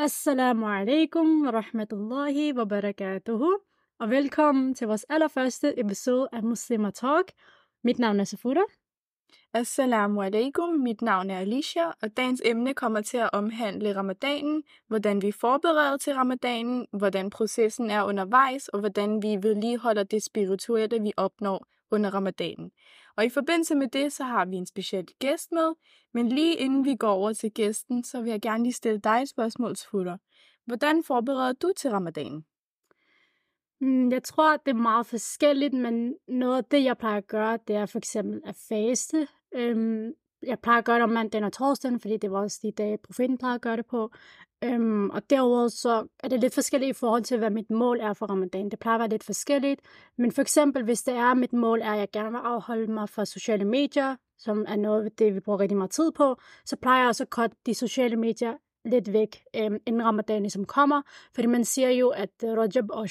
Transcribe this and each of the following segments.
Assalamu alaikum wa rahmatullahi wa barakatuhu, og velkommen til vores allerførste episode af Muslimer Talk. Mit navn er Safuda. Assalamu alaikum, mit navn er Alicia, og dagens emne kommer til at omhandle ramadanen, hvordan vi forbereder til ramadanen, hvordan processen er undervejs, og hvordan vi vedligeholder det spirituelle, vi opnår under ramadanen. Og i forbindelse med det, så har vi en speciel gæst med, men lige inden vi går over til gæsten, så vil jeg gerne lige stille dig et spørgsmål, Futter. Hvordan forbereder du til ramadanen? Mm, Jeg tror, det er meget forskelligt, men noget af det, jeg plejer at gøre, det er for eksempel at faste. Øhm, jeg plejer at gøre det om mandagen og torsdagen, fordi det var også de dage, profeten plejer at gøre det på. Øhm, og derudover så er det lidt forskelligt i forhold til, hvad mit mål er for ramadan. Det plejer at være lidt forskelligt. Men for eksempel, hvis det er, mit mål er, at jeg gerne vil afholde mig fra sociale medier, som er noget af det, vi bruger rigtig meget tid på, så plejer jeg også at cutte de sociale medier lidt væk, øhm, inden ramadan ligesom kommer. Fordi man siger jo, at øh, Rajab og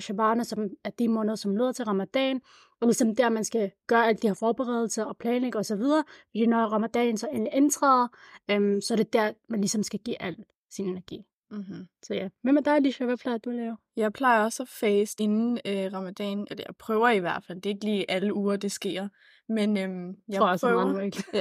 Shabana, som er de måneder, som leder til ramadan, og ligesom der, man skal gøre alle de her forberedelser og planlægge osv., fordi når ramadan så endelig indtræder, øhm, så er det der, man ligesom skal give al sin energi. Mm-hmm. Så ja, hvad med dig, Alicia? Hvad plejer du at lave? Jeg plejer også at faste inden øh, ramadan, eller jeg prøver i hvert fald. Det er ikke lige alle uger, det sker. Men øhm, jeg tror også, prøver. mange ikke.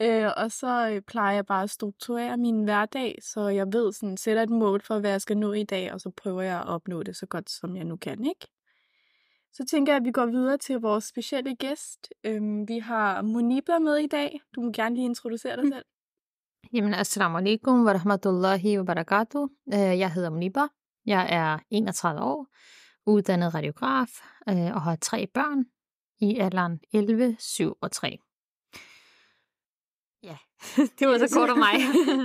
ja. øh, og så øh, plejer jeg bare at strukturere min hverdag, så jeg ved, sådan, sætter et mål for, hvad jeg skal nå i dag, og så prøver jeg at opnå det så godt, som jeg nu kan, ikke? Så tænker jeg, at vi går videre til vores specielle gæst. Øhm, vi har Moniba med i dag. Du må gerne lige introducere dig selv. Jamen, assalamu alaikum wa rahmatullahi wa barakatuh. Øh, Jeg hedder Muniba. Jeg er 31 år, uddannet radiograf øh, og har tre børn i alderen 11, 7 og 3. Ja, det var så kort om mig.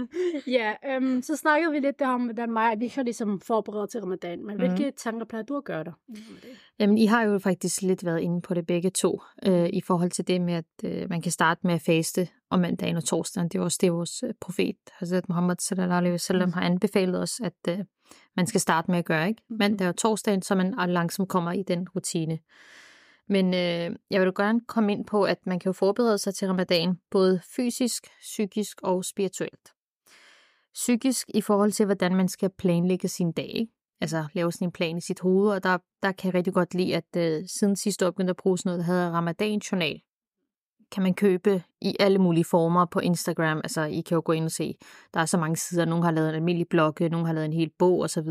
ja, øhm, så snakkede vi lidt der om, hvordan mig og Alicia ligesom forbereder til ramadan. Men hvilke Mhm. tanker plejer du at gøre der? Jamen, I har jo faktisk lidt været inde på det begge to, øh, i forhold til det med, at øh, man kan starte med at faste om mandagen og torsdagen. Det er også det, vores øh, profet, Hazret Muhammad sallallahu alaihi wasallam, har anbefalet os, at øh, man skal starte med at gøre, ikke? Mandag og torsdagen, så man langsomt kommer i den rutine. Men øh, jeg vil jo gerne komme ind på, at man kan jo forberede sig til ramadan, både fysisk, psykisk og spirituelt. Psykisk i forhold til, hvordan man skal planlægge sin dag, ikke? altså lave sådan en plan i sit hoved, og der, der kan jeg rigtig godt lide, at øh, siden sidste år begyndte at bruge sådan noget, der hedder Ramadan-journal. Kan man købe i alle mulige former på Instagram, altså I kan jo gå ind og se, der er så mange sider, nogle har lavet en almindelig blog, øh, nogle har lavet en hel bog osv.,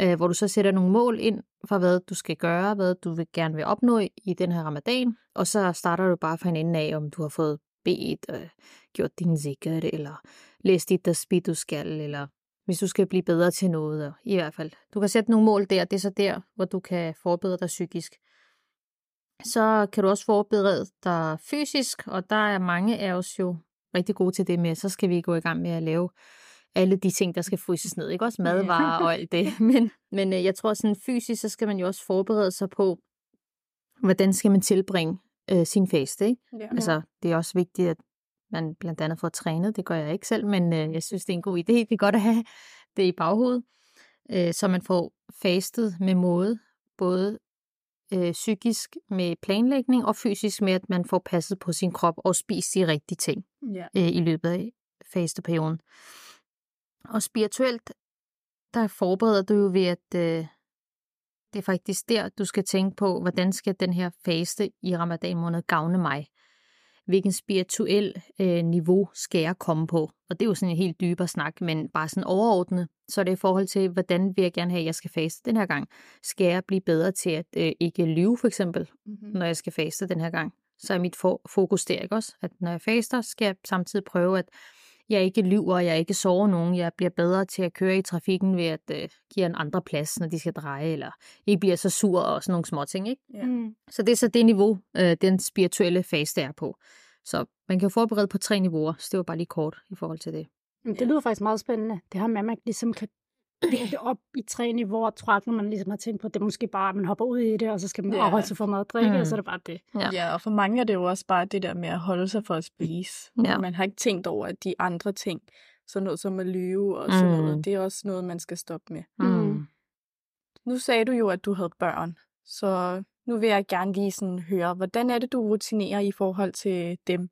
øh, hvor du så sætter nogle mål ind for, hvad du skal gøre, hvad du vil gerne vil opnå i, den her ramadan, og så starter du bare fra en ende af, om du har fået bedt, øh, gjort din sikkert, eller læst dit tasbih, du skal, eller hvis du skal blive bedre til noget, og i hvert fald. Du kan sætte nogle mål der, det er så der, hvor du kan forbedre dig psykisk. Så kan du også forberede dig fysisk, og der er mange af os jo rigtig gode til det med, så skal vi gå i gang med at lave alle de ting, der skal fryses ned, ikke også madvarer og alt det. Men, men øh, jeg tror sådan fysisk, så skal man jo også forberede sig på, hvordan skal man tilbringe øh, sin faste, ikke? Ja. Altså, det er også vigtigt, at man blandt andet får trænet. Det gør jeg ikke selv, men øh, jeg synes, det er en god idé. Det er godt at have det i baghovedet, øh, så man får fastet med måde, både øh, psykisk med planlægning og fysisk med, at man får passet på sin krop og spist de rigtige ting ja. øh, i løbet af fasteperioden. Og spirituelt, der forbereder du jo ved, at øh, det er faktisk der, du skal tænke på, hvordan skal den her faste i ramadan måned gavne mig? Hvilken spirituel øh, niveau skal jeg komme på? Og det er jo sådan en helt dybere snak, men bare sådan overordnet, så er det i forhold til, hvordan vil jeg gerne have, at jeg skal faste den her gang? Skal jeg blive bedre til at øh, ikke lyve, for eksempel, Mm-hmm. når jeg skal faste den her gang? Så er mit for- fokus der, ikke også? At når jeg faster, skal jeg samtidig prøve, at jeg ikke lyver, jeg ikke sover nogen, jeg bliver bedre til at køre i trafikken ved at øh, give en andre plads, når de skal dreje, eller ikke bliver så sur og sådan nogle små ting, ikke? Ja. Mm. Så det er så det niveau, øh, den spirituelle fase, der er på. Så man kan jo forberede på tre niveauer, så det var bare lige kort i forhold til det. Det lyder faktisk meget spændende. Det her med, at man ligesom kan dele det op i tre niveauer, tror jeg, når man ligesom har tænkt på, at det er måske bare, at man hopper ud i det, og så skal man afholde sig for meget at drikke, Mm. og så er det bare det. Ja. ja, og for mange er det jo også bare det der med at holde sig for at spise. Ja. Man har ikke tænkt over, at de andre ting, sådan noget som at lyve og sådan Mm. noget, det er også noget, man skal stoppe med. Mm. Nu sagde du jo, at du havde børn, så nu vil jeg gerne lige sådan høre, hvordan er det, du rutinerer i forhold til dem?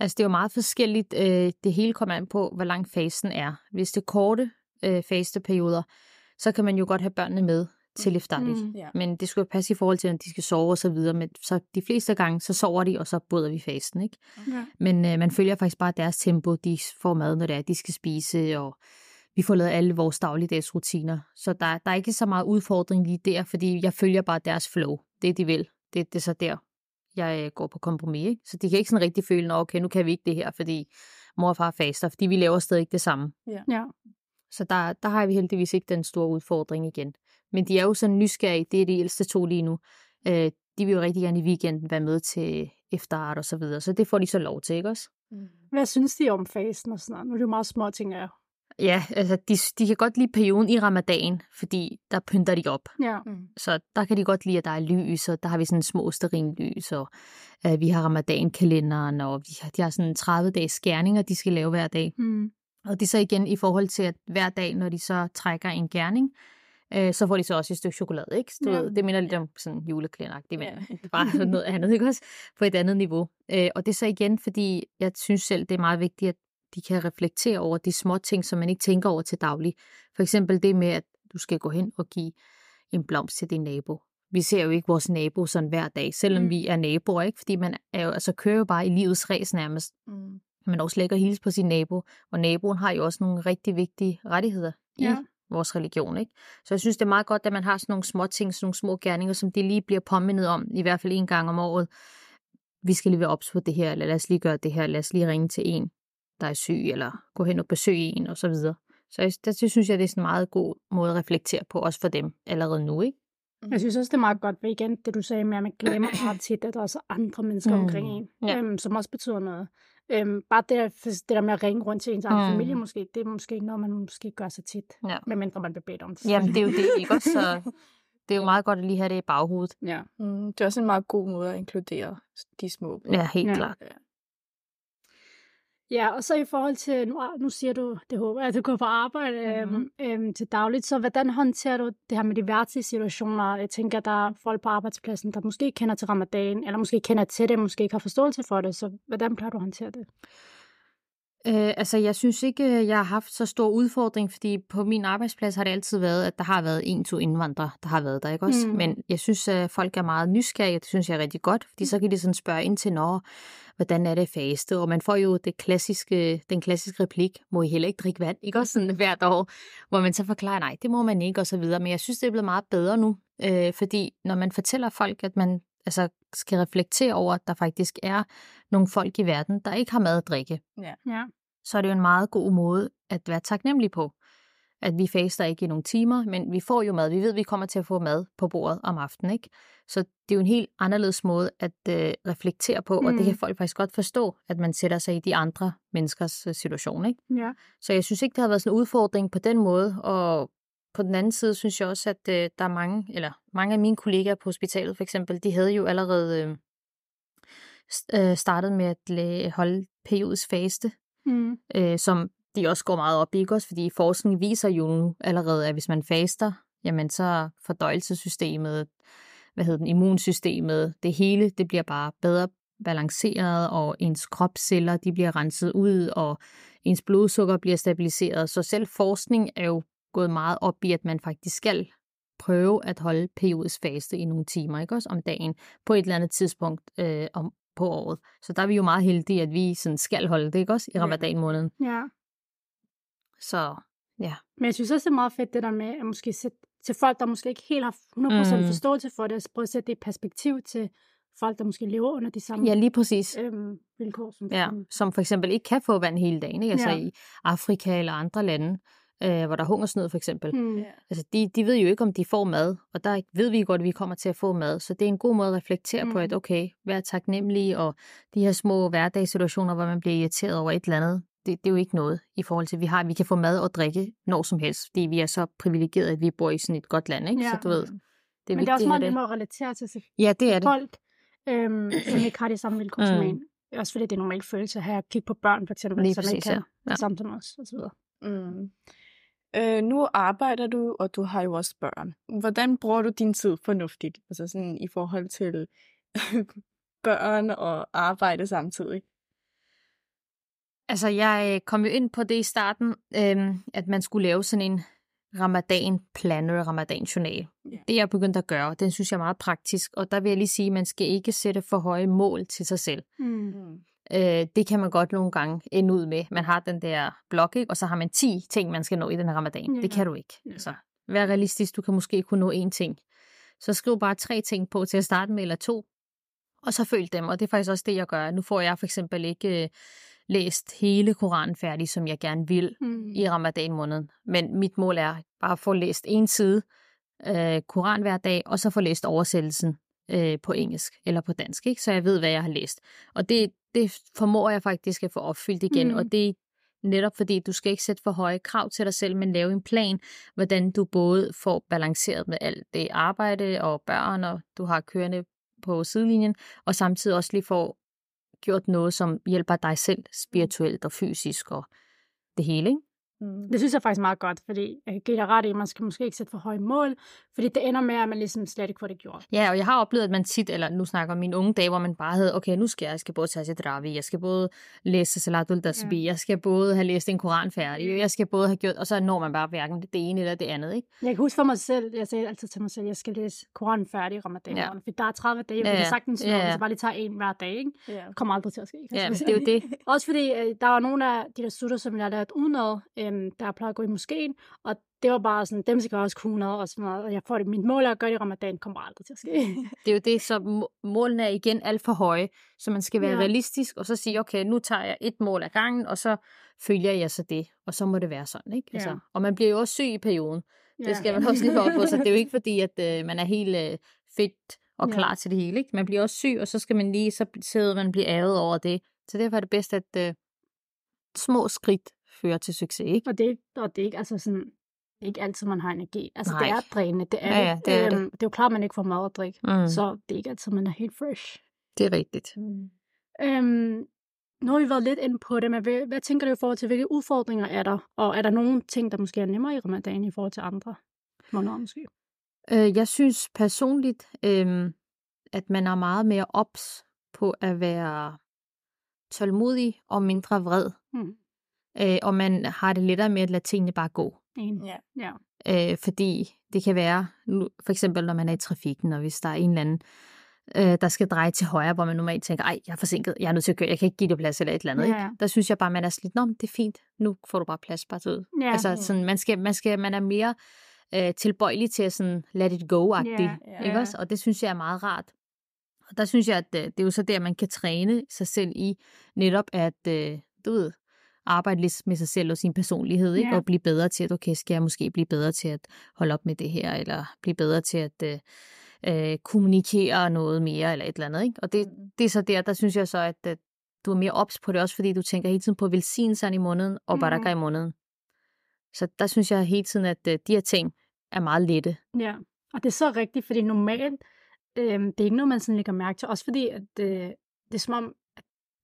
Altså, det er jo meget forskelligt. Øh, det hele kommer an på, hvor lang fasen er. Hvis det er korte øh, fasteperioder, så kan man jo godt have børnene med til iftarligt. Mm. Ja. Men det skulle jo passe i forhold til, at de skal sove og så videre. Men så de fleste gange, så sover de, og så bryder vi fasten, ikke? Ja. Men øh, man følger faktisk bare deres tempo. De får mad, når det er, de skal spise, og vi får lavet alle vores dagligdags rutiner. Så der, der er ikke så meget udfordring lige der, fordi jeg følger bare deres flow. Det, de vil. Det, det er så der, jeg øh, går på kompromis. Ikke? Så de kan ikke sådan rigtig føle, "Nå, okay, nu kan vi ikke det her, fordi mor og far faster, fordi vi laver stadig ikke det samme. ja. Så der, der har vi heldigvis ikke den store udfordring igen. Men de er jo sådan nysgerrige, det er de ældste to lige nu. Øh, de vil jo rigtig gerne i weekenden være med til efterart og så videre, så det får de så lov til, ikke også? Mm. Hvad synes de om fasen og sådan noget? Nu er det jo meget små ting, jeg. Ja, altså de, de kan godt lide perioden i ramadan, fordi der pynter de op. Ja. Mm. Så der kan de godt lide, at der er lys, og der har vi sådan små lys, og øh, vi har ramadan-kalenderen, og vi har, de har sådan 30 dages skærninger, de skal lave hver dag. Mm. Og det er så igen i forhold til, at hver dag, når de så trækker en gerning, øh, så får de så også et stykke chokolade, ikke? Du Ja. ved, det minder lidt om sådan juleklæderagtigt, men Ja. bare sådan noget andet, ikke også? På et andet niveau. Øh, og det er så igen, fordi jeg synes selv, det er meget vigtigt, at de kan reflektere over de små ting, som man ikke tænker over til daglig. For eksempel det med, at du skal gå hen og give en blomst til din nabo. Vi ser jo ikke vores nabo sådan hver dag, selvom mm. vi er naboer, ikke? Fordi man er jo, altså, kører jo bare i livets ræs nærmest Mm. Men også lægger hilse på sin nabo. Og naboen har jo også nogle rigtig vigtige rettigheder i Ja. vores religion. Ikke? Så jeg synes, det er meget godt, at man har sådan nogle små ting, sådan nogle små gerninger, som de lige bliver påmindet om, i hvert fald en gang om året. Vi skal lige være ops på det her, eller lad os lige gøre det her, lad os lige ringe til en, der er syg, eller gå hen og besøge en, og så videre. Så jeg, det, det synes jeg, det er sådan en meget god måde at reflektere på, også for dem allerede nu. Ikke? Jeg synes også, det er meget godt, ved igen, det du sagde med, at man glemmer ret tit, at der er også andre mennesker Mm. omkring en, Ja. øhm, som også betyder noget. Øhm, bare det, det der med at ringe rundt til ens egen Mm. familie, måske, det er måske ikke noget, man måske gør så tit, Ja. medmindre man bliver bedt om det. Jamen, det er jo det, ikke også? Så det er jo meget godt at lige have det i baghovedet. Ja. Mm. Det er også en meget god måde at inkludere de små. Ja, helt Ja. klart. Ja, og så i forhold til, nu, nu siger du, det håber jeg, at du går på arbejde øhm, øhm, til dagligt, så hvordan håndterer du det her med de hverdagslige situationer? Jeg tænker, der er folk på arbejdspladsen, der måske ikke kender til ramadan, eller måske kender til det, måske ikke har forståelse for det, så hvordan plejer du at håndtere det? Øh, altså, jeg synes ikke, øh, jeg har haft så stor udfordring, fordi på min arbejdsplads har det altid været, at der har været en, to indvandrere, der har været der, ikke også? Mm. Mm. Men jeg synes, at folk er meget nysgerrige, og det synes jeg er rigtig godt, fordi så kan de sådan spørge ind til, når, hvordan er det faste? Og man får jo det klassiske, den klassiske replik, må I heller ikke drikke vand, ikke også sådan hvert år, hvor man så forklarer, nej, det må man ikke, og så videre. Men jeg synes, det er blevet meget bedre nu, øh, fordi når man fortæller folk, at man altså, skal reflektere over, at der faktisk er nogle folk i verden, der ikke har mad at drikke, Ja. så er det jo en meget god måde at være taknemmelig på. At vi faster ikke i nogle timer, men vi får jo mad. Vi ved, at vi kommer til at få mad på bordet om aftenen. Ikke? Så det er jo en helt anderledes måde at øh, reflektere på, mm. og det Mm. kan folk faktisk godt forstå, at man sætter sig i de andre menneskers øh, situation. Ikke? Ja. Så jeg synes ikke, det har været sådan en udfordring på den måde, og på den anden side synes jeg også, at øh, der er mange, eller mange af mine kollegaer på hospitalet for eksempel, de havde jo allerede øh, øh, startet med at la- holde periodisk faste, Mm. øh, som de også går meget op i, ikke også? Fordi forskning viser jo nu allerede, at hvis man faster, jamen så fordøjelsessystemet, hvad hedder den, immunsystemet, det hele, det bliver bare bedre balanceret, og ens kropsceller, de bliver renset ud, og ens blodsukker bliver stabiliseret. Så selv forskning er jo gået meget op i, at man faktisk skal prøve at holde periodisk faste i nogle timer, ikke også, om dagen, på et eller andet tidspunkt øh, om, på året. Så der er vi jo meget heldige, at vi sådan skal holde det, ikke også, i ramadan måneden. ja. Så ja. Men jeg synes også, det er meget fedt, det der med at måske sætte til folk, der måske ikke helt har 100% Mm. forståelse for det, at prøve at sætte det i perspektiv til folk, der måske lever under de samme ja, lige præcis. øhm, vilkår. Som Ja, som for eksempel ikke kan få vand hele dagen, ikke? Altså Ja. i Afrika eller andre lande, øh, hvor der er hungersnød for eksempel. Hmm. Ja. Altså, de, de ved jo ikke, om de får mad, og der ved vi godt, at vi kommer til at få mad. Så det er en god måde at reflektere mm. på, Mm. at okay, vær taknemmelig, og de her små hverdagssituationer, hvor man bliver irriteret over et eller andet, det, det er jo ikke noget i forhold til, at vi har, vi kan få mad og drikke når som helst, fordi vi er så privilegerede, at vi bor i sådan et godt land, ikke? Ja. Så du ved, det er Men det er også at meget det. nemmere at relatere til, til Ja, det er det. folk, øhm, som ikke har de samme vilkår mm. som Mm. en. Også fordi det er normalt følelse at have at kigge på børn, for eksempel, Lige som præcis, ikke kan ja. Ja. samme som os, og så videre. Mm. Øh, nu arbejder du, og du har jo også børn. Hvordan bruger du din tid fornuftigt? Altså sådan i forhold til børn og arbejde samtidig? Altså, jeg kom jo ind på det i starten, øhm, at man skulle lave sådan en ramadan-plan eller ramadan-journal. Ja. Det er jeg begyndt at gøre, den synes jeg er meget praktisk, og der vil jeg lige sige, at man skal ikke sætte for høje mål til sig selv. Mm. Øh, det kan man godt nogle gange ende ud med. Man har den der blok, ikke? og så har man 10 ting, man skal nå i den her ramadan. Ja. Det kan du ikke. Ja. Altså, vær realistisk, du kan måske kun nå én ting. Så skriv bare tre ting på til at starte med, eller to, og så følg dem. Og det er faktisk også det, jeg gør. Nu får jeg for eksempel ikke øh, læst hele Koranen færdig, som jeg gerne vil Mm. i ramadan måneden. Men mit mål er bare at få læst en side øh, Koran hver dag, og så få læst oversættelsen øh, på engelsk eller på dansk, ikke? så jeg ved, hvad jeg har læst. Og det, det formår jeg faktisk at få opfyldt igen, Mm. mm. og det er netop fordi, du skal ikke sætte for høje krav til dig selv, men lave en plan, hvordan du både får balanceret med alt det arbejde og børn, og du har kørende på sidelinjen, og samtidig også lige får gjort noget, som hjælper dig selv spirituelt og fysisk og det hele, ikke? Mm. Det synes jeg faktisk meget godt, fordi jeg giver dig ret i, at man skal måske ikke sætte for høje mål, fordi det ender med, at man ligesom slet ikke får det gjort. Ja, og jeg har oplevet, at man tit, eller nu snakker om mine unge dage, hvor man bare havde, okay, nu skal jeg, jeg skal både tage til Dravi, jeg skal både læse Salatul Dasbi, ja. jeg skal både have læst en koran færdig, jeg skal både have gjort, og så når man bare hverken det ene eller det andet, ikke? Jeg kan huske for mig selv, jeg sagde altid til mig selv, at jeg skal læse Koranen færdig i ramadan, Ja. for der er 30 dage, og Ja, ja, kan sagtens nå, Ja, ja, så bare lige tager en hver dag, ikke? Ja. Det kommer aldrig til at ske. kan Ja, jeg det er jo det. Også fordi, øh, der var nogle af de der sutter, som jeg lærte udenad, øhm, der plejede at gå i moskeen, og det var bare sådan, dem skal også kunne noget, og sådan noget, og jeg får det, mit mål er at gøre det i ramadan, kommer aldrig til at ske. Det er jo det, så må- målene er igen alt for høje, så man skal være Ja. ja. realistisk, og så sige, okay, nu tager jeg et mål ad gangen, og så følger jeg så det, og så må det være sådan, ikke? Altså, Ja. Og man bliver jo også syg i perioden. Det skal man også lige op på, så det er jo ikke fordi, at øh, man er helt øh, fedt og Ja. klar til det hele. Ikke? Man bliver også syg, og så skal man lige, så sidder man bliver ærget over det. Så derfor er det bedst, at øh, små skridt fører til succes. Ikke? Og det, og det er ikke, altså sådan, det ikke altid, man har energi. Altså, Nej. det er drænende, det er Ja, ja, det er det. Øhm, det er jo klart, man ikke får mad og drik, Mm. så det er ikke altid, man er helt fresh. Det er rigtigt. Mm. Øhm, nu har vi været lidt inde på det, men hvad, hvad tænker du i forhold til, hvilke udfordringer er der? Og er der nogle ting, der måske er nemmere i ramadan i forhold til andre måneder måske? Øh, jeg synes personligt, øh, at man er meget mere ops på at være tålmodig og mindre vred. Hmm. Øh, og man har det lettere med at lade tingene bare gå. Ja. Ja. Øh, fordi det kan være, nu, for eksempel når man er i trafikken, og hvis der er en eller anden, øh, der skal dreje til højre, hvor man normalt tænker, ej, jeg er forsinket, jeg er nødt til at køre, jeg kan ikke give det plads eller et eller andet. Ja, Ikke? Der synes jeg bare, man er lidt, nå, det er fint, nu får du bare plads, bare ud. Ja. altså, sådan, man, skal, man, skal, man er mere øh, tilbøjelig til at sådan, let it go-agtigt. Ja, ja. Ikke også? Og det synes jeg er meget rart. Og der synes jeg, at øh, det er jo så der, man kan træne sig selv i netop at, øh, du ved, arbejde lidt med sig selv og sin personlighed, ikke? Ja. og blive bedre til, at okay, skal jeg måske blive bedre til at holde op med det her, eller blive bedre til at øh, øh, kommunikere noget mere, eller et eller andet. Ikke? Og det, Mm. det er så der, der synes jeg så, at, at du er mere ops på det, også fordi du tænker hele tiden på velsignelserne i måneden, og Mhm. baraka i måneden. Så der synes jeg hele tiden, at øh, de her ting er meget lette. Ja, og det er så rigtigt, fordi normalt, øh, det er ikke noget, man sådan lægger mærke til. Også fordi, at øh, det er som om,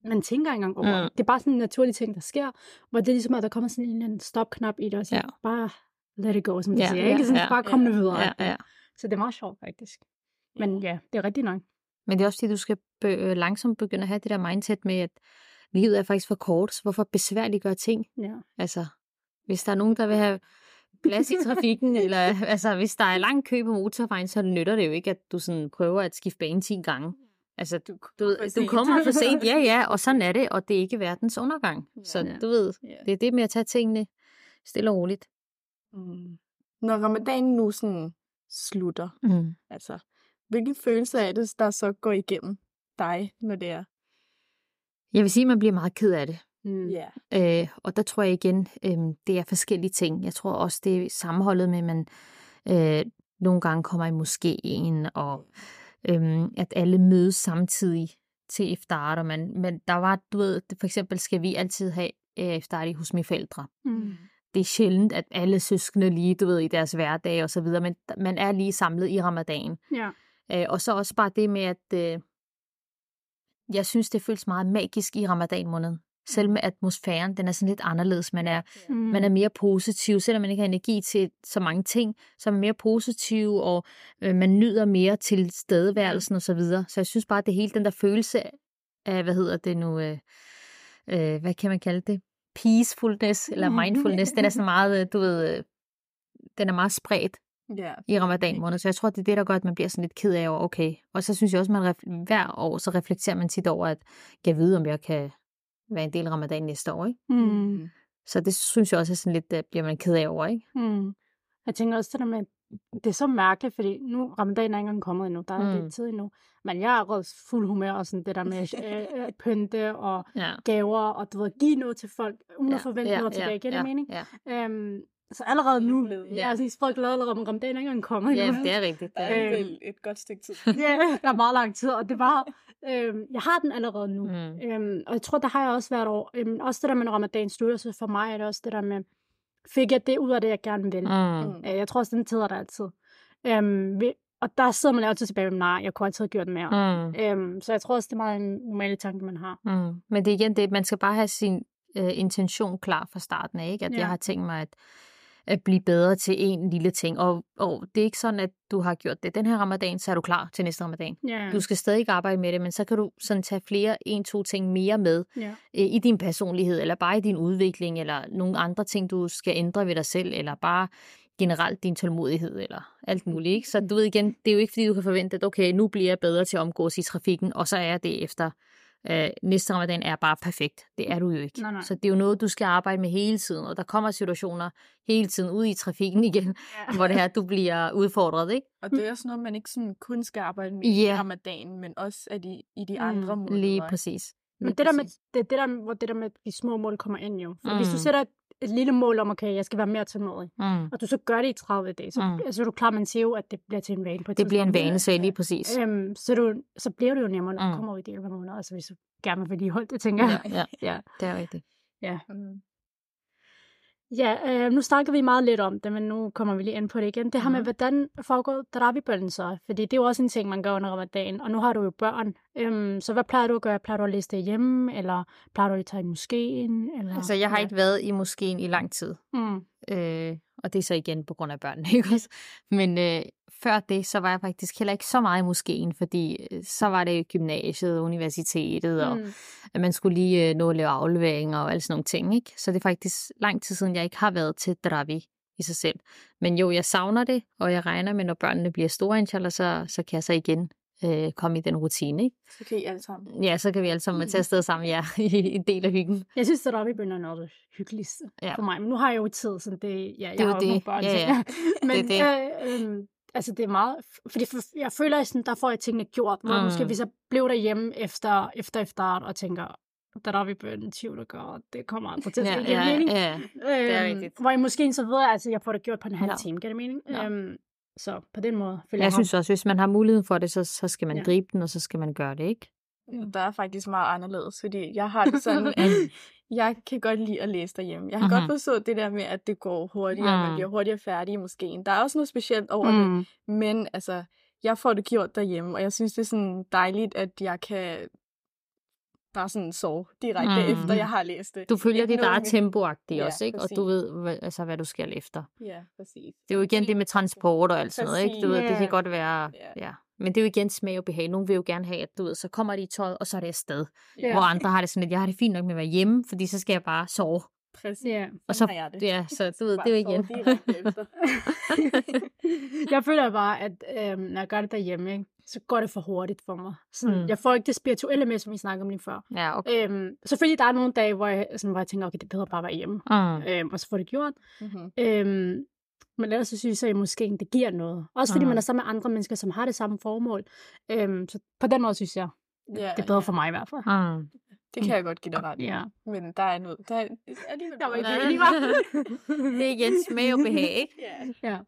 man tænker ikke engang over Mm. det. Er bare sådan en naturlig ting, der sker, hvor det er ligesom, at der kommer sådan en eller anden stopknap i det, og siger, Ja. bare let it go, som de Ja, siger. ja, ikke? Sådan, ja, bare kom ja, videre. Ja, ja. Så det er meget sjovt, faktisk. Men ja, det er rigtigt nok. Men det er også fordi, du skal be- øh, langsomt begynde at have det der mindset med, at livet er faktisk for kort, så hvorfor besværligt gøre ting? Ja. Altså, hvis der er nogen, der vil have plads i trafikken, eller altså, hvis der er lang kø på motorvejen, så nytter det jo ikke, at du sådan prøver at skifte bane 10 gange. Altså, du, du, ved, du kommer for sent, ja, ja, og sådan er det, og det er ikke verdens undergang. Så Ja. du ved, Ja. det er det med at tage tingene stille og roligt. Mm. Når ramadanen nu sådan slutter, Mm. altså, hvilke følelser er det, der så går igennem dig, når det er? Jeg vil sige, at man bliver meget ked af det. Mm. Ja. Øh, og der tror jeg igen, øh, det er forskellige ting. Jeg tror også, det er sammenholdet med, at man øh, nogle gange kommer i moskeen, og øh, at alle mødes samtidig til iftar. Og man, men der var, du ved, for eksempel skal vi altid have øh, iftar hos mine forældre. Mm. Det er sjældent, at alle søskende lige, du ved, i deres hverdag og så videre, men man er lige samlet i ramadan. Ja. Øh, og så også bare det med, at øh, jeg synes, det føles meget magisk i ramadan måneden. Selv med atmosfæren, den er sådan lidt anderledes. Man er, Mm. man er mere positiv, selvom man ikke har energi til så mange ting, så er man mere positiv, og øh, man nyder mere til stedeværelsen og så videre. Så jeg synes bare, at det hele den der følelse af, hvad hedder det nu, øh, øh, hvad kan man kalde det? Peacefulness, eller mindfulness. den er så meget, øh, du ved, øh, den er meget spredt Ja. i ramadan måned, så jeg tror, det er det, der gør, at man bliver sådan lidt ked af over, okay. Og så synes jeg også, man ref- hver år, så reflekterer man tit over, at jeg vide, om jeg kan være en del af ramadan næste år, ikke? Mm. Så det synes jeg også er sådan lidt, der bliver man ked af over, ikke? Mm. Jeg tænker også det der med, det er så mærkeligt, fordi nu ramadan er ikke engang kommet endnu, der er Mm. lidt tid endnu. Men jeg er også fuld humør og sådan det der med øh, øh, pynte og Ja. gaver, og du ved, give noget til folk, uden at forvente noget tilbage, giver det ja, mening? Ja. Øhm, så allerede nu, ja. jeg er sådan sprødt glad allerede, men ramadan er ikke engang kommet ja, endnu. det er rigtigt. Der Det er. vel et godt stykke tid. ja, der er meget lang tid, og det var, øhm, jeg har den allerede nu. Mm. Øhm, og jeg tror, der har jeg også hvert år. Øhm, også det der med, når ramadan slutter, så for mig er det også det der med, fik jeg det ud af det, jeg gerne vil. Mm. Øh, Jeg tror også, den tider der altid. Øhm, og der sidder man altid tilbage med, nej, jeg kunne altid have gjort mere. Mm. Øhm, så jeg tror også, det er meget en normal tanke, man har. Mm. Men det er igen det, man skal bare have sin øh, intention klar fra starten af, ikke? At Ja. jeg har tænkt mig at, at blive bedre til en lille ting. Og, og det er ikke sådan, at du har gjort det den her ramadan, så er du klar til næste ramadan. Ja, Du skal stadig arbejde med det, men så kan du sådan tage flere, en, to ting mere med ja. øh, i din personlighed, eller bare i din udvikling, eller nogle andre ting, du skal ændre ved dig selv, eller bare generelt din tålmodighed, eller alt muligt. Ikke? Så du ved igen, det er jo ikke, fordi du kan forvente, at okay, nu bliver jeg bedre til at omgås i trafikken, og så er jeg det efter øh, næste ramadan er bare perfekt. Det er du jo ikke. Nej, nej. Så det er jo noget, du skal arbejde med hele tiden, og der kommer situationer hele tiden ud i trafikken igen, Ja. hvor det her, du bliver udfordret, ikke? Og det er også noget, man ikke sådan kun skal arbejde med Ja. i ramadan, men også at i, i de Mm, andre måneder. Lige præcis. Men Lige det der, med, præcis. det, det, der, hvor det der med de små mål kommer ind jo. For mm. hvis du Mm. sætter et, et lille mål om, okay, jeg skal være mere tålmodig, Mm. og du så gør det i 30 dage, så, Mm. mm. så er du klar, man siger jo, at det bliver til en vane på et Det bliver en vane, så lige præcis. Øhm, så, du, så bliver det jo nemmere, når du Mm. kommer ud i de 11 måneder, altså hvis du gerne vil vedligeholde det, tænker jeg. Ja, ja, ja. det er rigtigt. Mm. Ja, øh, nu snakker vi meget lidt om det, men nu kommer vi lige ind på det igen. Det her med, Mhm. hvordan foregår Darabi-bønnen så? Fordi det er jo også en ting, man gør under ramadan, og nu har du jo børn. Øhm, så hvad plejer du at gøre? Plejer du at læse det hjemme, eller plejer du at tage i moskeen? Eller, Altså, jeg har ja. ikke været i moskeen i lang tid. Mm. Øh, og det er så igen på grund af børnene, ikke også? Men øh, før det, så var jeg faktisk heller ikke så meget i moskeen, fordi øh, så var det gymnasiet, universitetet, og Mm. at man skulle lige øh, nå at lave afleveringer og alle sådan nogle ting, ikke? Så det er faktisk lang tid siden, jeg ikke har været til Dravi i sig selv. Men jo, jeg savner det, og jeg regner med, når børnene bliver store, inshallah, så, så kan jeg så igen øh, komme i den rutine, ikke? Så kan I alle sammen. Ja, så kan vi alle sammen tage afsted sammen, ja, i en del af hyggen. Jeg synes, at Darabi-bønnen er noget af det hyggeligste Ja. for mig. Men nu har jeg jo tid, så det, ja, jeg er jo har jo det. nogle børn. Ja, ja. Men Det er Øh, øh, altså, det er meget... Fordi for, jeg føler, at sådan, der får jeg tingene gjort. Hvor Mm. måske hvis jeg blev derhjemme efter, efter efteråret og tænker, der er vi 20, der gør, det kommer aldrig til at. Ja, det ja, mening? ja. det er Øhm, rigtigt. Hvor jeg måske så videre, altså jeg får det gjort på en halv Ja. time, giver det mening? Ja. Øhm, så på den måde føler Jeg jeg, synes også, hvis man har mulighed for det, så, så skal man Ja. gribe den, og så skal man gøre det, ikke? Der er faktisk meget anderledes, fordi jeg har det sådan, at jeg kan godt lide at læse derhjemme. Jeg kan Mhm. godt forstå det der med, at det går hurtigere, mm. man Mm. bliver hurtigere færdig i moskeen. Der er også noget specielt over mm. det, men altså, jeg får det gjort derhjemme, og jeg synes, det er sådan dejligt, at jeg kan bare sådan sove direkte Mm. efter, jeg har læst det. Du følger dit eget tempoagtigt Ja, også, ikke? Og præcis. du ved, hvad, altså, hvad du skal efter. Ja, præcis. Det er jo igen det med transport og alt sådan noget, ikke? Du ved, det kan godt være, Ja. ja. Men det er jo igen smag og behag. Nogle vil jo gerne have, at du ved, så kommer de i tøjet, og så er det afsted. Ja. Hvor andre har det sådan, at jeg har det fint nok med at være hjemme, fordi så skal jeg bare sove. Præcis. Ja. Og så, jeg det. ja, så du ved, det er igen. jeg føler bare, at øhm, når jeg gør det derhjemme, ikke, så går det for hurtigt for mig. Sådan, Mm. Jeg får ikke det spirituelle med, som vi snakkede om lige før. ja, okay. Øhm, selvfølgelig, der er nogle dage, hvor jeg, sådan, hvor jeg tænker, okay, det er bedre bare at være hjemme. Mm. Øhm, og så får det gjort. mm-hmm. Øhm, men ellers så synes jeg, at måske det giver noget. Også fordi Mm. man er sammen med andre mennesker, som har det samme formål. Øhm, så på den måde synes jeg, Ja, det er bedre for mig i hvert fald. Mm. Det kan jeg godt give dig ret i. Ja. Men der er noget. Der er alligevel Der var ikke lige var. Det er igen smag og behag, ikke? Ja. Ja.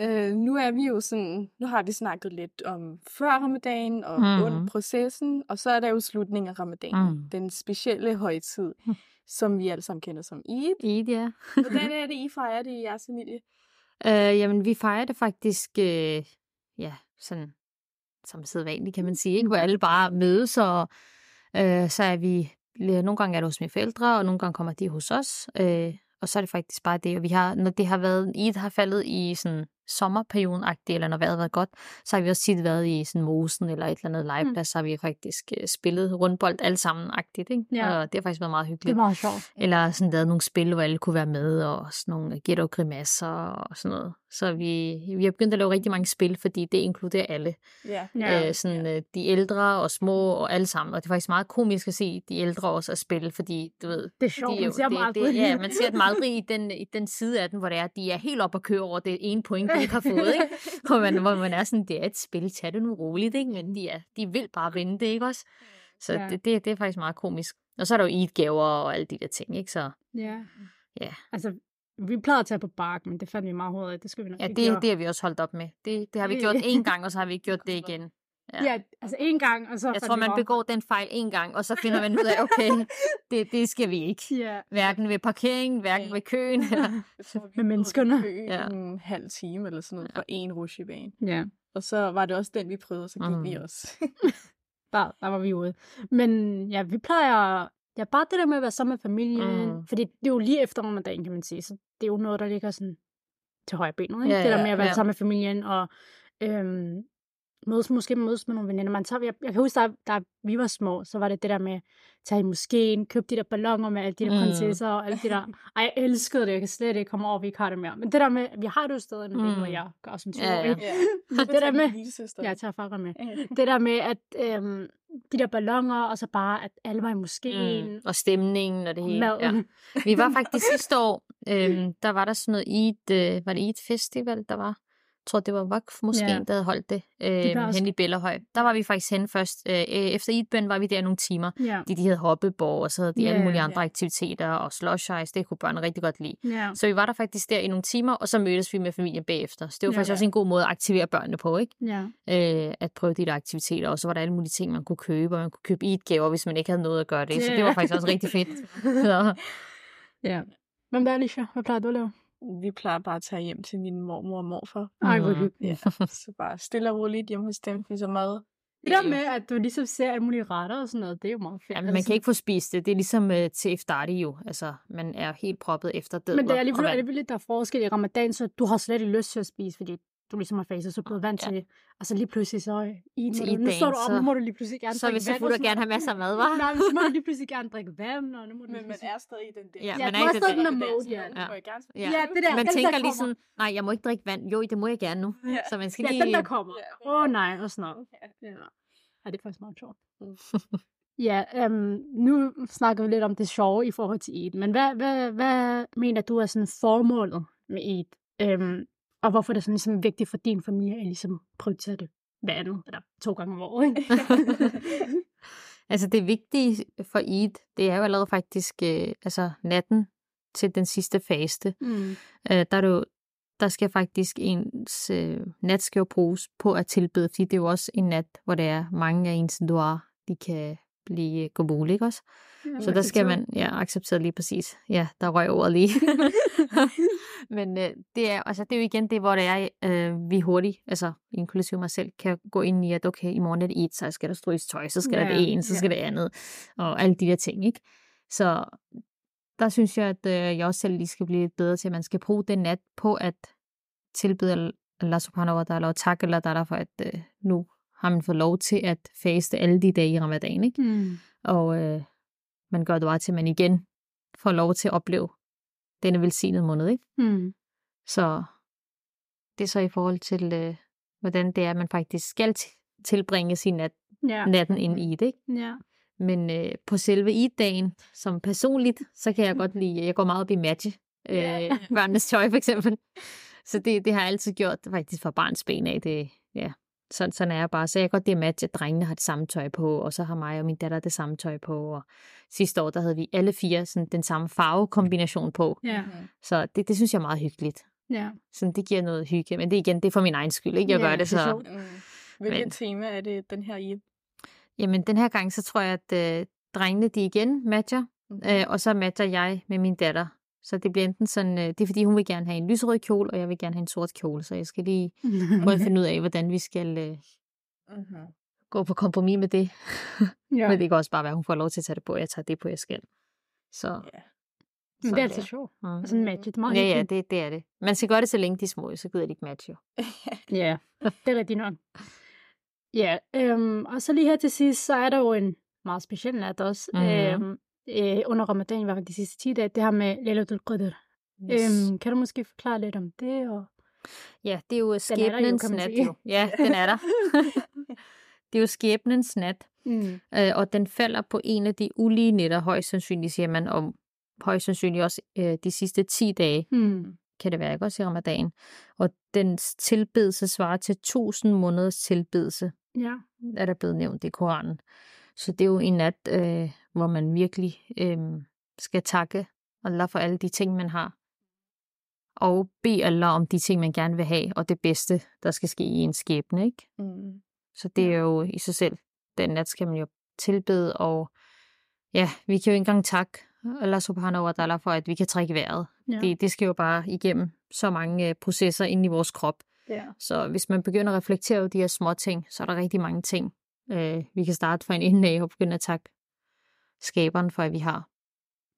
Øh, nu er vi jo sådan, nu har vi snakket lidt om før ramadan og mm. under processen, og så er der jo slutningen af ramadan, Mm. mm. den specielle højtid, som vi alle sammen kender som Eid. Eid, ja. Hvordan er det, I fejrer det i jeres familie? Øh, jamen, vi fejrer det faktisk, øh, ja, sådan som sædvanligt, kan man sige, ikke? hvor alle bare mødes, og øh, så er vi, nogle gange er det hos mine forældre, og nogle gange kommer de hos os, øh, og så er det faktisk bare det, og vi har, når det har været, Eid har faldet i sådan sommerperioden eller når vejret har været godt, så har vi også tit været i sådan mosen eller et eller andet Mm. legeplads, så har vi faktisk øh, spillet rundbold alle sammen agtigt, ikke? Ja. Og det har faktisk været meget Det er hyggeligt. meget sjovt. Eller sådan lavet nogle spil, hvor alle kunne være med, og sådan nogle gæt og grimasser og sådan noget. Så vi, vi har begyndt at lave rigtig mange spil, fordi det inkluderer alle. Ja. Ja. Øh, sådan, øh, de ældre og små og alle sammen. Og det er faktisk meget komisk at se de ældre også at spille, fordi du ved, Det er sjovt, de er man ser dem det, aldrig. det, ja, man ser dem aldrig i den, i den side af den, hvor det er, de er helt op at køre over det ene point, de ikke har fået. Ikke? Hvor, man, hvor man er sådan, det er et spil, tag det nu roligt, ikke? men de, er, de vil bare vinde det, ikke også? Så Ja. det, det, det er faktisk meget komisk. Og så er der jo eat-gaver og alle de der ting, ikke? Så Ja. Ja. Altså, vi plejede at tage på bark, men det fandt vi meget hurtigt. Det skal vi nok ja, det, det har vi også holdt op med. Det, det har vi gjort én gang, og så har vi ikke gjort det igen. Ja. Ja, altså en gang, og så Jeg tror, man bare- begår den fejl en gang, og så finder man ud af, okay, det, det skal vi ikke. Ja. Hverken ved parkeringen, hverken Ja. ved køen. Eller... Tror, Med menneskerne. Ja. en halv time eller sådan noget for en rushebane. ja. Og så var det også den, vi prøvede, og så gik mm. vi Mm. også. Der, der var vi ude. Men ja, vi plejer... Ja, bare det der med at være sammen med familien. Mm. Fordi det er jo lige efter dagen, kan man sige. Så det er jo noget, der ligger sådan til højre benet. Ikke? Ja, det der ja, med at være ja. sammen med familien og øhm, mødes, måske mødes med nogle veninder. Man tager, jeg, jeg kan huske, da, da vi var små, så var det det der med at tage i moskeen, købe de der ballonger med alle de der Mm. prinsesser og alt det der. Ej, jeg elskede det. Jeg kan slet ikke komme over, at vi ikke har det mere. Men det der med, vi har det jo stadig, det når Mm. jeg gør som Ja, ja. ja, ja. Men det der med... Lillesøster. Jeg tager faktisk med. Ja. Det der med, at øhm, de der ballonger, og så bare, at alle var i moskeen. Mm. Og stemningen og det hele. Ja. Vi var faktisk sidste år, øhm, der var der sådan noget Eid, øh, var det Eid Festival, der var? Jeg tror, det var Vakf måske, Ja. der havde holdt det øh, også- hen i Bellerhøj. Der var vi faktisk hen først. Øh, øh, efter Eidbøn var vi der nogle timer. Ja. De, de havde hoppeborg, og så havde de Ja, alle mulige andre aktiviteter, og slush ice, det kunne børn rigtig godt lide. Ja. Så vi var der faktisk der i nogle timer, og så mødtes vi med familien bagefter. Så det var faktisk også en god måde at aktivere børnene på, ikke? Ja. øh, at prøve de der aktiviteter, og så var der alle mulige ting, man kunne købe, og man kunne købe eat-gaver, hvis man ikke havde noget at gøre det, så Ja. det var faktisk også rigtig fedt. så, ja. Hvem der er, Alicia? Hvad plejer du at lave? Vi plejer bare at tage hjem til min mormor og morfar. Ej, hvor Mm. hyggeligt. Ja, så bare stille og roligt hjemme hos dem, spiser mad. Det der med, at du ligesom ser alle mulige retter og sådan noget, det er jo meget fedt. Jamen, man kan ikke få spist det. Det er ligesom øh, til iftari jo. Altså, man er helt proppet efter det. Men det er alligevel, alligevel der er forskel i ramadan, så du har slet ikke lyst til at spise, fordi du ligesom har faset, så er du blevet vant Ja. til, og så lige pludselig så i Til nu, nu står du op, så- nu må du lige pludselig gerne så drikke vand. selvfølgelig og sådan gerne have masser af mad, hva'? Nej, men så må du lige pludselig gerne drikke vand, og nu må du lige Men man er stadig i den der. Ja, Ja, man du er er i det stadig der. den der mode, ja. Ja. Må jeg gerne Ja. Ja, det der, Man den, tænker der lige sådan, nej, jeg må ikke drikke vand. Jo, det må jeg gerne nu. Ja. Så man skal Ja, lige... den der kommer. Ja. Åh oh, nej, og sådan noget. Ja. ja, det er faktisk meget sjovt. ja, øhm, nu snakker vi lidt om det sjove i forhold til Eid, men hvad, hvad, hvad mener du er sådan formålet med Eid? Øhm, og hvorfor er det sådan ligesom vigtigt for din familie at ligesom prioritere det hver andet, eller to gange om året, ikke? altså det vigtige for Eid, det er jo allerede faktisk øh, altså natten til den sidste faste. mm. Øh, der er jo, der skal faktisk ens øh, nat skal jo bruges på at tilbede, fordi det er jo også en nat, hvor det er mange af ens dua, de kan blive gobul, ikke også? Så der skal man, ja, accepteret lige præcis. Ja, der røg ordet lige. Men øh, det, er, altså, det er jo igen det, hvor det er, øh, vi hurtigt, altså inklusive mig selv, kan gå ind i, at okay, i morgen er det et, så skal der stryges tøj, så skal Ja, der det ene, så ja. skal det andet, og alle de der ting, ikke? Så der synes jeg, at øh, jeg også selv lige skal blive bedre til, at man skal bruge den nat på at tilbede Allah subhanahu wa ta'ala og takke Allah ta'ala for, at øh, nu har man fået lov til at faste alle de dage i ramadan, ikke? Mm. Og øh, man gør det bare til, at man igen får lov til at opleve denne velsignede måned, ikke? Mm. Så det er så i forhold til, øh, hvordan det er, at man faktisk skal tilbringe sin nat, Ja. natten ind i det, ikke? ja. Men øh, på selve Eid-dagen, som personligt, så kan jeg godt lide, jeg går meget op i matche. Øh, Ja. børnenes tøj for eksempel. Så det, det har jeg altid gjort faktisk fra barns ben af. Det, ja, sådan, sådan er jeg bare. Så jeg kan godt det matche, at drengene har det samme tøj på, og så har mig og min datter det samme tøj på. Og sidste år, der havde vi alle fire sådan, den samme farvekombination på. Ja. Mhm. Så det, det synes jeg er meget hyggeligt. Ja. Sådan, det giver noget hygge. Men det er igen, det er for min egen skyld, ikke? Jeg Ja, gør det, det er så... sjovt. Mm. Hvilket Men- tema er det den her i? Jamen, den her gang, så tror jeg, at øh, drengene, de igen matcher. Øh, og så matcher jeg med min datter. Så det bliver enten sådan, øh, det er fordi, hun vil gerne have en lyserød kjole, og jeg vil gerne have en sort kjole. Så jeg skal lige prøve at finde ud af, hvordan vi skal øh, Mm-hmm. gå på kompromis med det. ja. Men det kan også bare være, at hun får lov til at tage det på, og jeg tager det på, jeg skal. Så Ja. Men det er der. sjovt. Mm. Og sådan matche. Det er meget Ja, ja, det, det er det. Man skal gøre det, så længe de er små, så gider de ikke matche jo. Ja, det er rigtigt nok. Ja, øhm, og så lige her til sidst, så er der jo en meget speciel nat også. Mhm. Øhm, øh, under ramadan, i hvert fald de sidste 10 dage, det her med Lailatul Qadr. Yes. Øhm, kan du måske forklare lidt om det? Og... Ja, det er jo skæbnens nat jo. Ja, den er der. det er jo skæbnens nat, Mm. øh, og den falder på en af de ulige nætter, højst sandsynligt, siger man, og højst sandsynligt også øh, de sidste 10 dage, Mm. kan det være, ikke også i ramadan. Og dens tilbedelse svarer til 1000 måneders tilbedelse, Ja. er der blevet nævnt i Koranen. Så det er jo en nat, øh, hvor man virkelig øh, skal takke Allah for alle de ting, man har. Og bede Allah om de ting, man gerne vil have, og det bedste, der skal ske i en skæbne, ikke? Mm. Så det er jo i sig selv, den nat skal man jo tilbede, og ja, vi kan jo ikke engang takke Allah subhanahu wa ta'ala for, at vi kan trække vejret. Ja. Det, det skal jo bare igennem så mange øh, processer inde i vores krop. ja. Så hvis man begynder at reflektere over de her små ting, så er der rigtig mange ting, øh, vi kan starte fra en ende af og begynde at takke skaberen for, at vi har.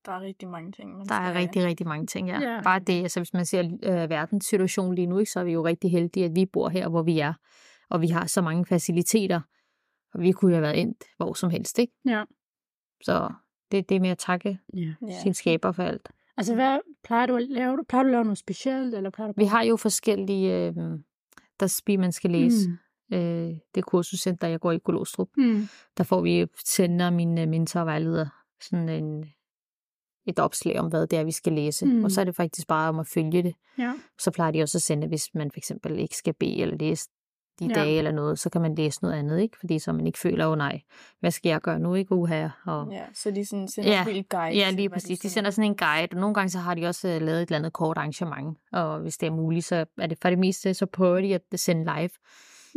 Der er rigtig mange ting, man Der er skal... rigtig, rigtig mange ting, ja. Ja. Bare det, altså hvis man ser øh, verdens situation lige nu, ikke, så er vi jo rigtig heldige, at vi bor her, hvor vi er, og vi har så mange faciliteter, og vi kunne jo have været endt hvor som helst, ikke? ja. Så det er det med at takke ja. ja. sin skaber for alt. Altså, hvad plejer du at lave? Plejer du at lave noget specielt, eller plejer du Vi har jo forskellige, øh, der spi, man skal læse. Mm. Øh, det kursuscenter, jeg går i Golostrup. Mm. der får vi sender min øh, mentor og vejleder sådan en, et opslag om, hvad det er, vi skal læse. Mm. Og så er det faktisk bare om at følge det. Ja. Så plejer de også at sende, hvis man for eksempel ikke skal bede eller læse de Ja. dage eller noget, så kan man læse noget andet, ikke? Fordi så man ikke føler, oh, nej, hvad skal jeg gøre nu, ikke uha? Og, Ja, så de sådan sender Ja. en guide. Ja, lige præcis. De sender sådan en guide, og nogle gange så har de også øh, lavet et eller andet kort arrangement, og hvis det er muligt, så er det for det meste, så prøver de at sende live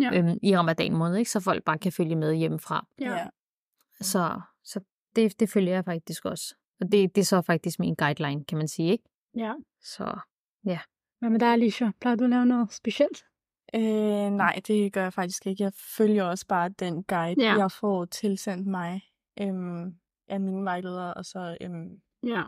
Ja. øhm, i ramadan måned, ikke? så folk bare kan følge med hjemmefra. Ja. Ja. Så, så det, det følger jeg faktisk også. Og det, det er så faktisk min guideline, kan man sige, ikke? ja. Så Hvad med dig, Alicia? Plejer du at lave noget specielt? Øh, nej, det gør jeg faktisk ikke. Jeg følger også bare den guide, Ja. ja. jeg får tilsendt mig øhm, af mine vejledere, og så øhm, Ja.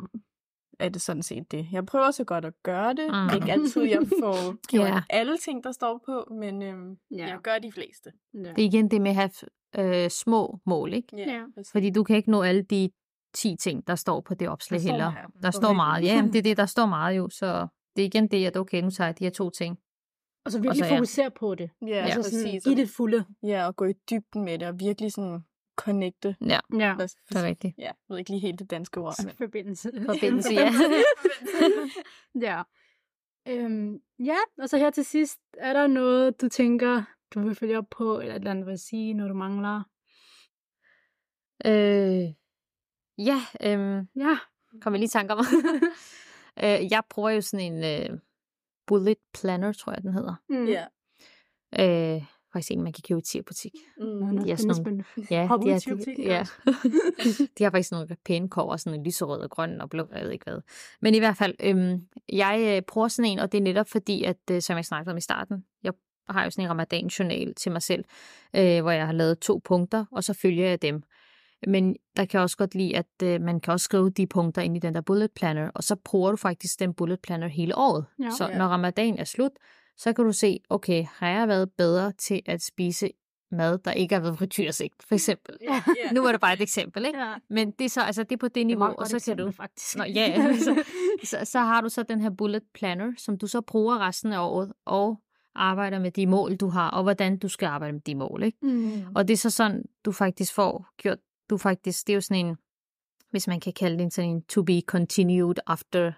Er det sådan set det. Jeg prøver så godt at gøre det. Mm. Mm. Ikke altid, jeg får gjort yeah. alle ting, der står på, men øhm, yeah. jeg gør de fleste. Ja. det er igen det med at have øh, små mål, ikke? Ja. præcis. Fordi du kan ikke nå alle de 10 ting, der står på det opslag Der står heller. meget. Der står meget. Ja, det er det, der står meget jo. Så det er igen det, at okay, nu tager jeg de her to ting. Og så virkelig Og så, ja. fokusere på det. Ja, altså præcis. sådan, give det fulde. Ja, og gå i dybden med det, og virkelig sådan connecte. Ja, Ja. Det er rigtigt. Ja, jeg ved ikke lige helt det danske ord. Men... Forbindelse. Forbindelse, ja. ja. Øhm, ja, og så her til sidst, er der noget, du tænker, du vil følge op på, eller et eller andet vil sige, når du mangler? Øh, ja, øhm, Ja. kom jeg lige i tanke om. øh, jeg bruger jo sådan en øh, bullet planner, tror jeg, den hedder. Mm. Ja. Øh, faktisk en, man kan købe i Tier-butik. Mm. De er spændende, sådan spændende. Ja, de, er, de, ja. de har faktisk nogle pæne kår, sådan en lyserød og grøn og blå, jeg ved ikke hvad. Men i hvert fald, øhm, jeg øh, bruger sådan en, og det er netop fordi, at øh, som jeg snakkede om i starten, jeg har jo sådan en ramadan-journal til mig selv, øh, hvor jeg har lavet to punkter, og så følger jeg dem. Men der kan jeg også godt lide, at øh, man kan også skrive de punkter ind i den der bullet planner, og så bruger du faktisk den bullet planner hele året. Ja. Så Ja. når ramadan er slut, så kan du se, okay, har jeg været bedre til at spise mad, der ikke har været frityrsigt, for eksempel. Ja. Ja. Nu er det bare et eksempel, ikke? Ja. Men det er så, altså det er på det Det niveau, meget og så kan du... faktisk. Nå, ja, så, så, så har du så den her bullet planner, som du så bruger resten af året, og arbejder med de mål, du har, og hvordan du skal arbejde med de mål, ikke? Mm. Og det er så sådan, du faktisk får gjort, du faktisk, det er jo sådan en, hvis man kan kalde det en sådan en to be continued after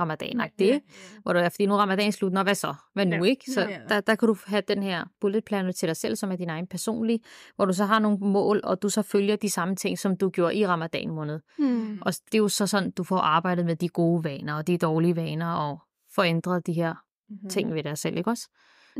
ramadan Ja, det, ja. hvor du er, fordi nu er ramadan slut, nå hvad så? Hvad nu, Ja. ikke? Så Ja. der, der kan du have den her bullet planner til dig selv, som er din egen personlige, hvor du så har nogle mål, og du så følger de samme ting, som du gjorde i ramadan måned. Mm. Og det er jo så sådan, du får arbejdet med de gode vaner, og de dårlige vaner, og forændret de her Mhm. ting ved dig selv, ikke også?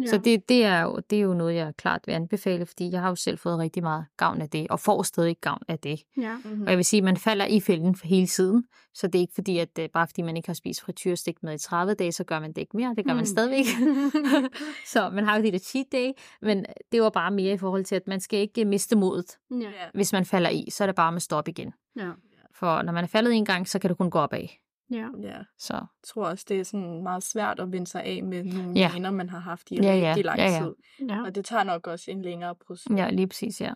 Ja. Så det, det, er jo, det er jo noget, jeg klart vil anbefale, fordi jeg har jo selv fået rigtig meget gavn af det, og får stadig gavn af det. Ja. Mhm. Og jeg vil sige, at man falder i fælden for hele tiden, så det er ikke fordi, at øh, bare fordi man ikke har spist frityrstik med i 30 dage, så gør man det ikke mere. Det gør man Mm. stadigvæk. så man har jo de der cheat day, men det var bare mere i forhold til, at man skal ikke miste modet. Ja. Hvis man falder i, så er det bare med stop igen. Ja. For når man er faldet en gang, så kan det kun gå opad. Ja. Ja. Så Jeg tror også, det er sådan meget svært at vende sig af med nogle Ja. vaner, man har haft i Ja, ja. rigtig lang Ja, ja. tid. ja. Og det tager nok også en længere proces. ja, lige præcis, ja.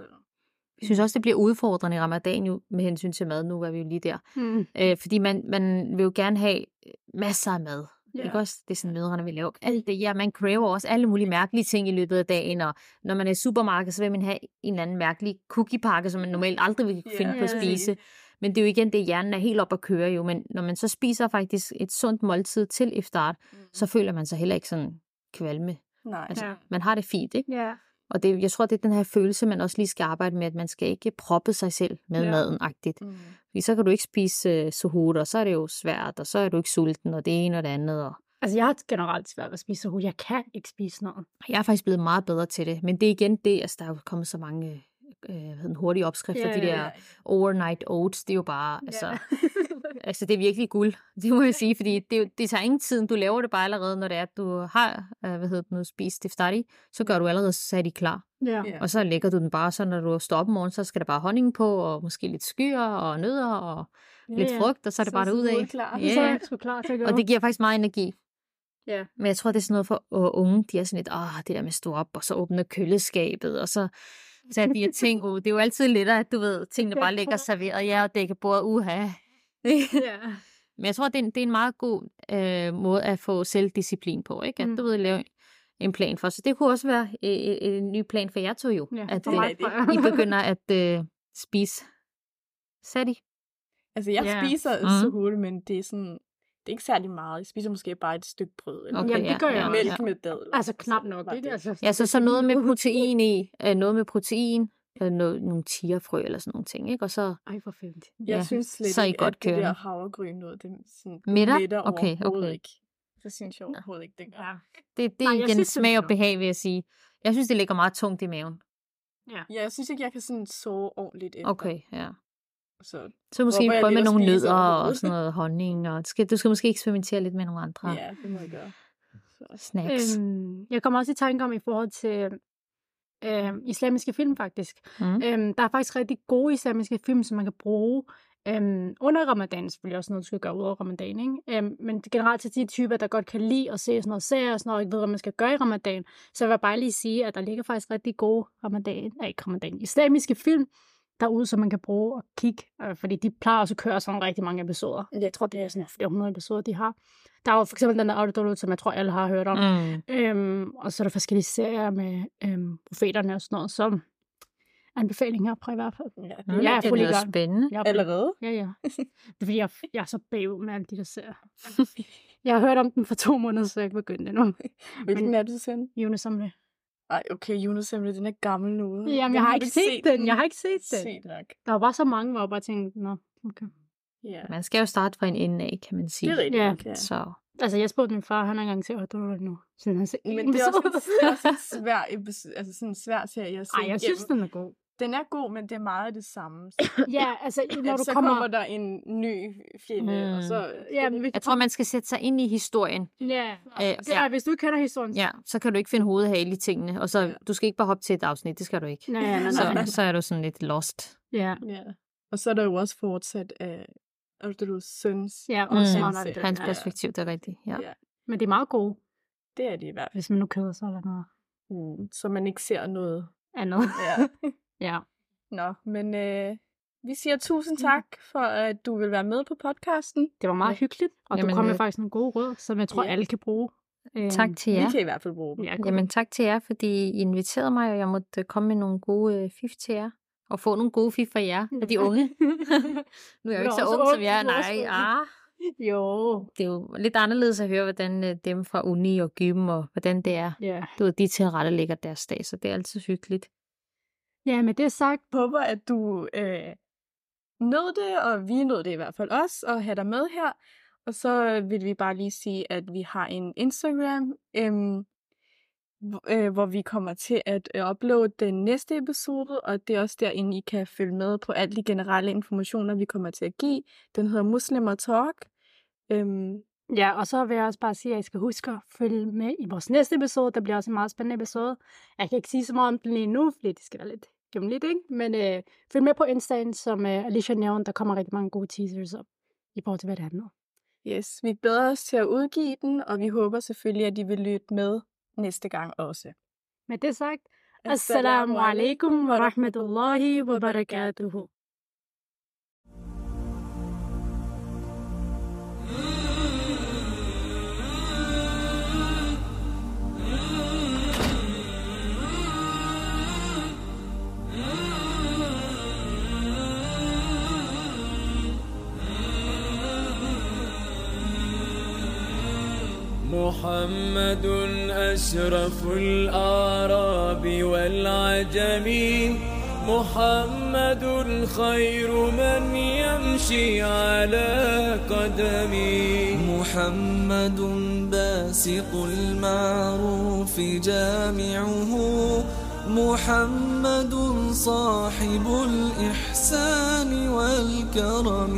Jeg synes også, det bliver udfordrende i ramadan jo, med hensyn til mad. Nu er vi jo lige der. Mm. Øh, fordi man, man vil jo gerne have masser af mad. Yeah. Ikke også? Det er sådan, mødrene vil lave. Alt det, ja, man craver også alle mulige mærkelige ting i løbet af dagen, og når man er i supermarkedet, så vil man have en eller anden mærkelig cookiepakke, som man normalt aldrig vil Ja, finde på at spise. Men det er jo igen det, hjernen er helt op at køre jo. Men når man så spiser faktisk et sundt måltid til iftar, Mm. så føler man sig heller ikke sådan kvalme. Nej. Altså, Ja. man har det fint, ikke? Ja. Og det, jeg tror, det er den her følelse, man også lige skal arbejde med, at man skal ikke proppe sig selv med Ja. maden-agtigt. Mm. Fordi så kan du ikke spise uh, suhoor, og så er det jo svært, og så er du ikke sulten, og det ene og det andet. Og Altså, jeg har generelt svært ved at spise sahur. Jeg kan ikke spise noget. jeg er faktisk blevet meget bedre til det. Men det er igen det, altså der er jo kommet så mange øh, hvad hedder den, hurtige opskrifter, Ja, de der Ja. overnight oats, det er jo bare, altså, Ja. altså det er virkelig guld, det må jeg sige, fordi det, er det tager ingen tid, du laver det bare allerede, når det er, at du har, øh, hvad hedder det nu, spist iftari, så gør du allerede sat i klar. ja. Og så lægger du den bare, så når du står op om morgenen, så skal der bare honning på, og måske lidt skyer og nødder, og lidt ja. frugt, og så er det bare Så derud af. klar. Så er sgu klar til at gå. og det giver faktisk meget energi. Ja. Men jeg tror, det er sådan noget for unge, de er sådan lidt, åh, det der med at stå op, og så åbne køleskabet, og så tage de her ting ud. Det er jo altid lettere, at du ved, tingene bare ligger serveret, ja, og dække bordet, uha. ja. Men jeg tror, det er en, det er en meget god øh, måde at få selvdisciplin på, ikke? At Mm. du ved, lave en plan for. Så det kunne også være en, en ny plan for jer to jo, Ja, at øh. I begynder at øh, spise sati. Altså, jeg Ja. spiser Mm. suhoor, men det er sådan... Det er ikke særlig meget. Jeg spiser måske bare et stykke brød. Eller Okay, Jamen, det gør ja, jeg ja, mælk med dadler. Altså, knap nok, ikke? det. Altså, Ja, så, så noget med protein i, øh, noget med protein, øh, noget, nogle tigerfrø eller sådan nogle ting, ikke? Og så Ej, hvor fint. Jeg Ja, synes slet så er I ikke, godt at det der havregryn noget, det sådan Middag? middag Okay, okay. ikke. Det synes jeg overhovedet ikke, det gør. Ja. det, det er jeg igen synes, det smag og behag, vil jeg sige. Jeg synes, det ligger meget tungt i maven. Ja, jeg synes ikke, jeg kan sådan sove ordentligt efter. Okay, ja. Så Så måske prøve med nogle nødder og sådan noget honning. Og du, skal, du skal måske eksperimentere lidt med nogle andre ja, det må jeg gøre. Så. snacks. Øhm, jeg kommer også i tanke om i forhold til øhm, islamiske film, faktisk. Mm. Øhm, der er faktisk rigtig gode islamiske film, som man kan bruge øhm, under ramadan. Selvfølgelig også noget, du skal gøre ud over ramadan. Ikke? Øhm, men generelt til de typer, der godt kan lide at se sådan noget serier og sådan noget, og ikke ved, hvad man skal gøre i ramadan, så vil jeg bare lige sige, at der ligger faktisk rigtig gode ramadan, nej, ikke ramadan, islamiske film derude, som man kan bruge og kigge, øh, fordi de plejer også at køre sådan rigtig mange episoder. Jeg tror, det er sådan flere hundrede episoder, de har. Der er jo for eksempel den der Autodownload, som jeg tror, alle har hørt om. Mm. Øhm, og så er der forskellige serier med øhm, profeterne og sådan noget, som anbefaling herfra i hvert fald. Ja, det Jeg er det lyder gang. spændende. Jeg er Allerede? Ja, ja. Det er fordi, jeg, jeg er så bagud med alle de der serier. Jeg har hørt om den for to måneder, så jeg ikke begyndt endnu. Hvilken er det, sen? Jonas om det. Ej, okay, Jonas Emre, den er gammel nu. Jamen, Den jeg har du ikke set den. Jeg har ikke set den. Nok. Der var bare så mange, hvor jeg bare tænkte, nå, okay. Ja, Man skal jo starte fra en ende af, kan man sige. det er rigtigt. Ja. Så Altså, jeg spurgte min far, han har engang set Autodownload nu. Så han set Men det er også, en, det er også en svær, altså sådan en svær serie at se Ej, jeg synes, den er god. Den er god, men det er meget det samme. Ja, altså, når du så kommer... kommer der en ny fjende, Mm. og så... Ja, men jeg tror, man skal sætte sig ind i historien. Ja, Øh, det er, hvis du ikke kender historien. Ja, så kan du ikke finde hovedhale i tingene. Og så, Ja. du skal ikke bare hoppe til et afsnit, det skal du ikke. Nej, nej, nej. Så, nej. så er du sådan lidt lost. Ja, Ja. Og så er der jo også fortsat af Aldous søns. ja Mm. og er Hans- ja. perspektiv, det er rigtigt. Ja. Ja. Men det er meget gode, Det er det i hvert fald. hvis man nu keder sig eller noget Mm. Så man ikke ser noget. andet. Ja. Ja. Nå, men øh, vi siger tusind tak for, at du vil være med på podcasten. Det var meget Ja. hyggeligt, og Jamen, du kom med øh, faktisk nogle gode råd, som jeg tror, ja. alle kan bruge. Øhm, Tak til Vi jer. kan i hvert fald bruge dem. Ja. Jamen tak til jer, fordi I inviterede mig, og jeg måtte øh, komme med nogle gode øh, fif til jer. Og få nogle gode fif fra jer, af de unge. Nu er jeg jo ikke så ung som jeg er. Nej, ah. jo. Det er jo lidt anderledes at høre, hvordan øh, dem fra uni og gym, og hvordan det er. Ja. Du ved, de tilrettelægger deres dag, så det er altid hyggeligt ja, med det sagt, håber, at du øh, nød det, og vi nød det i hvert fald også, at have dig med her. Og så vil vi bare lige sige, at vi har en Instagram, øhm, øh, hvor vi kommer til at øh, uploade den næste episode, og det er også derinde, I kan følge med på alle de generelle informationer, vi kommer til at give. Den hedder Muslimer Talk. Øhm, Ja, og så vil jeg også bare sige, at I skal huske at følge med i vores næste episode. Der bliver også en meget spændende episode. Jeg kan ikke sige så meget om den lige nu, fordi det skal være lidt gemmeligt, ikke? Men øh, følg med på Insta'en, som øh, Alicia nævnte. Der kommer rigtig mange gode teasers op i forhold til, hvad det handler om. Yes, vi glæder os til at udgive den, og vi håber selvfølgelig, at I vil lytte med næste gang også. Med det sagt, Assalamu alaikum wa rahmatullahi wa barakatuhu. محمد أشرف الأعراب والعجم. محمد خير من يمشي على قدمي محمد باسق المعروف جامعه. محمد صاحب الإحسان والكرم.